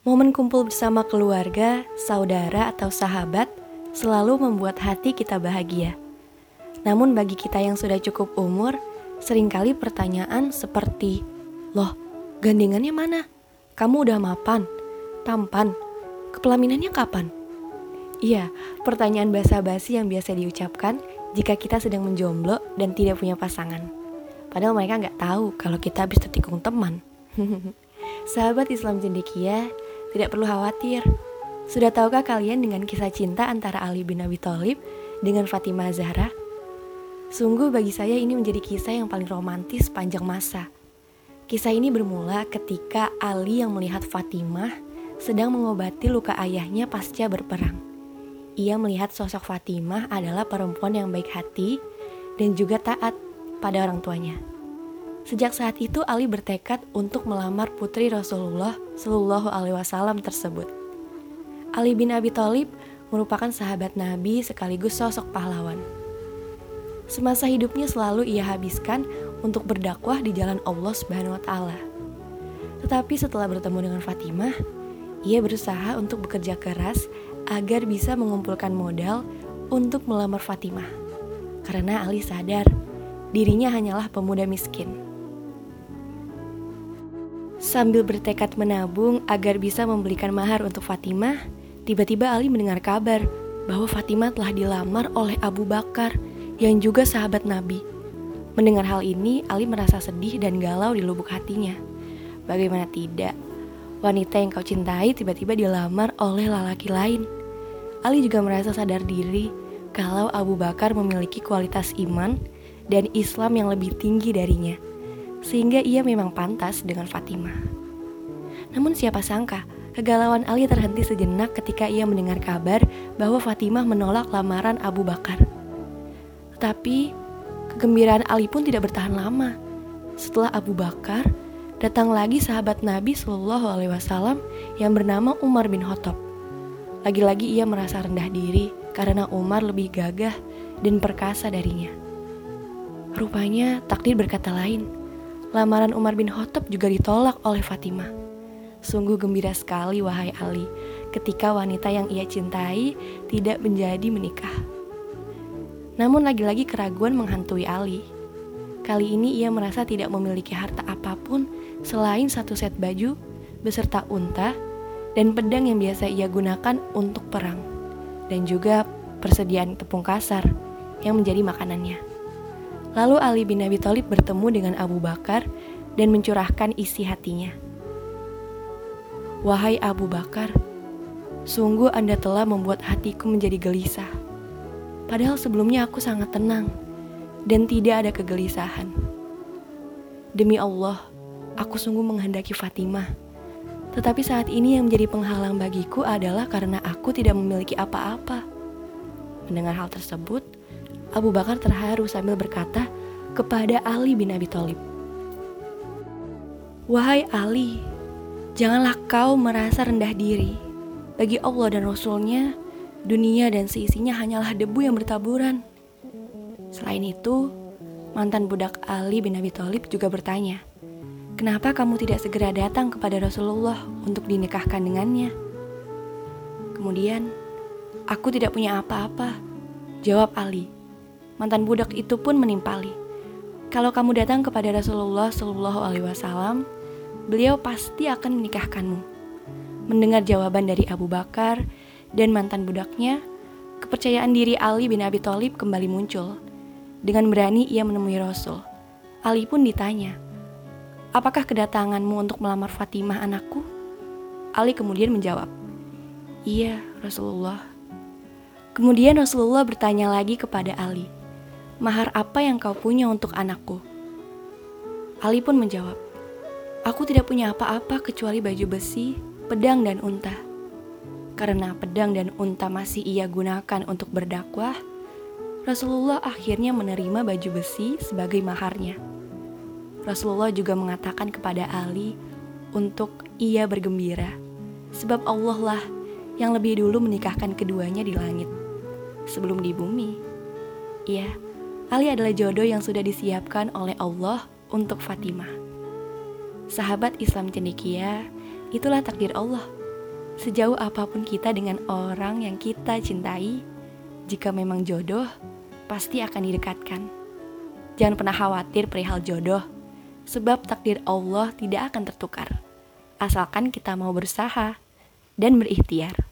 Momen kumpul bersama keluarga, saudara, atau sahabat selalu membuat hati kita bahagia. Namun bagi kita yang sudah cukup umur, sering kali pertanyaan seperti, Loh, gandengannya mana? Kamu udah mapan? Tampan? Kepelaminannya kapan? Iya, pertanyaan basa-basi yang biasa diucapkan jika kita sedang menjomblo dan tidak punya pasangan. Padahal mereka nggak tahu kalau kita habis tertikung teman. Sahabat Islam cendekia, tidak perlu khawatir. Sudah tahukah kalian dengan kisah cinta antara Ali bin Abi Thalib dengan Fatimah Zahra? Sungguh bagi saya ini menjadi kisah yang paling romantis panjang masa. Kisah ini bermula ketika Ali yang melihat Fatimah sedang mengobati luka ayahnya pasca berperang. Ia melihat sosok Fatimah adalah perempuan yang baik hati dan juga taat pada orang tuanya. Sejak saat itu Ali bertekad untuk melamar putri Rasulullah Shallallahu Alaihi Wasallam tersebut. Ali bin Abi Thalib merupakan sahabat Nabi sekaligus sosok pahlawan. Semasa hidupnya selalu ia habiskan untuk berdakwah di jalan Allah Subhanahu wa taala. Tetapi setelah bertemu dengan Fatimah, ia berusaha untuk bekerja keras agar bisa mengumpulkan modal untuk melamar Fatimah. Karena Ali sadar dirinya hanyalah pemuda miskin. Sambil bertekad menabung agar bisa membelikan mahar untuk Fatimah, tiba-tiba Ali mendengar kabar bahwa Fatimah telah dilamar oleh Abu Bakar yang juga sahabat Nabi. Mendengar hal ini, Ali merasa sedih dan galau di lubuk hatinya. Bagaimana tidak, wanita yang kau cintai tiba-tiba dilamar oleh lelaki lain. Ali juga merasa sadar diri kalau Abu Bakar memiliki kualitas iman dan Islam yang lebih tinggi darinya sehingga ia memang pantas dengan Fatimah. Namun siapa sangka, kegalauan Ali terhenti sejenak ketika ia mendengar kabar bahwa Fatimah menolak lamaran Abu Bakar. Tetapi kegembiraan Ali pun tidak bertahan lama. Setelah Abu Bakar, datang lagi sahabat Nabi Shallallahu Alaihi Wasallam yang bernama Umar bin Khattab. Lagi-lagi ia merasa rendah diri karena Umar lebih gagah dan perkasa darinya. Rupanya takdir berkata lain lamaran Umar bin Khattab juga ditolak oleh Fatimah. Sungguh gembira sekali wahai Ali ketika wanita yang ia cintai tidak menjadi menikah. Namun lagi-lagi keraguan menghantui Ali. Kali ini ia merasa tidak memiliki harta apa pun selain satu set baju beserta unta dan pedang yang biasa ia gunakan untuk perang dan juga persediaan tepung kasar yang menjadi makanannya. Lalu Ali bin Abi Thalib bertemu dengan Abu Bakar dan mencurahkan isi hatinya. Wahai Abu Bakar, sungguh Anda telah membuat hatiku menjadi gelisah. Padahal sebelumnya aku sangat tenang dan tidak ada kegelisahan. Demi Allah, aku sungguh menghendaki Fatimah. Tetapi saat ini yang menjadi penghalang bagiku adalah karena aku tidak memiliki apa-apa. Mendengar hal tersebut, Abu Bakar terharu sambil berkata kepada Ali bin Abi Thalib, Wahai Ali, janganlah kau merasa rendah diri. Bagi Allah dan Rasulnya, dunia dan seisinya hanyalah debu yang bertaburan. Selain itu, mantan budak Ali bin Abi Thalib juga bertanya, Kenapa kamu tidak segera datang kepada Rasulullah untuk dinikahkan dengannya? Kemudian, aku tidak punya apa-apa, jawab Ali. Mantan budak itu pun menimpali. Kalau kamu datang kepada Rasulullah Shallallahu Alaihi Wasallam, beliau pasti akan menikahkanmu. Mendengar jawaban dari Abu Bakar dan mantan budaknya, kepercayaan diri Ali bin Abi Thalib kembali muncul. Dengan berani ia menemui Rasul. Ali pun ditanya, Apakah kedatanganmu untuk melamar Fatimah anakku? Ali kemudian menjawab, Iya, Rasulullah. Kemudian Rasulullah bertanya lagi kepada Ali, mahar apa yang kau punya untuk anakku? Ali pun menjawab, Aku tidak punya apa-apa kecuali baju besi, pedang, dan unta. Karena pedang dan unta masih ia gunakan untuk berdakwah, Rasulullah akhirnya menerima baju besi sebagai maharnya. Rasulullah juga mengatakan kepada Ali untuk ia bergembira, sebab Allah lah yang lebih dulu menikahkan keduanya di langit sebelum di bumi. Iya, Ali adalah jodoh yang sudah disiapkan oleh Allah untuk Fatimah. Sahabat Islam cendekia, itulah takdir Allah. sejauh apa pun kita dengan orang yang kita cintai, jika memang jodoh, pasti akan didekatkan. Jangan pernah khawatir perihal jodoh, sebab takdir Allah tidak akan tertukar. Asalkan kita mau berusaha dan berikhtiar.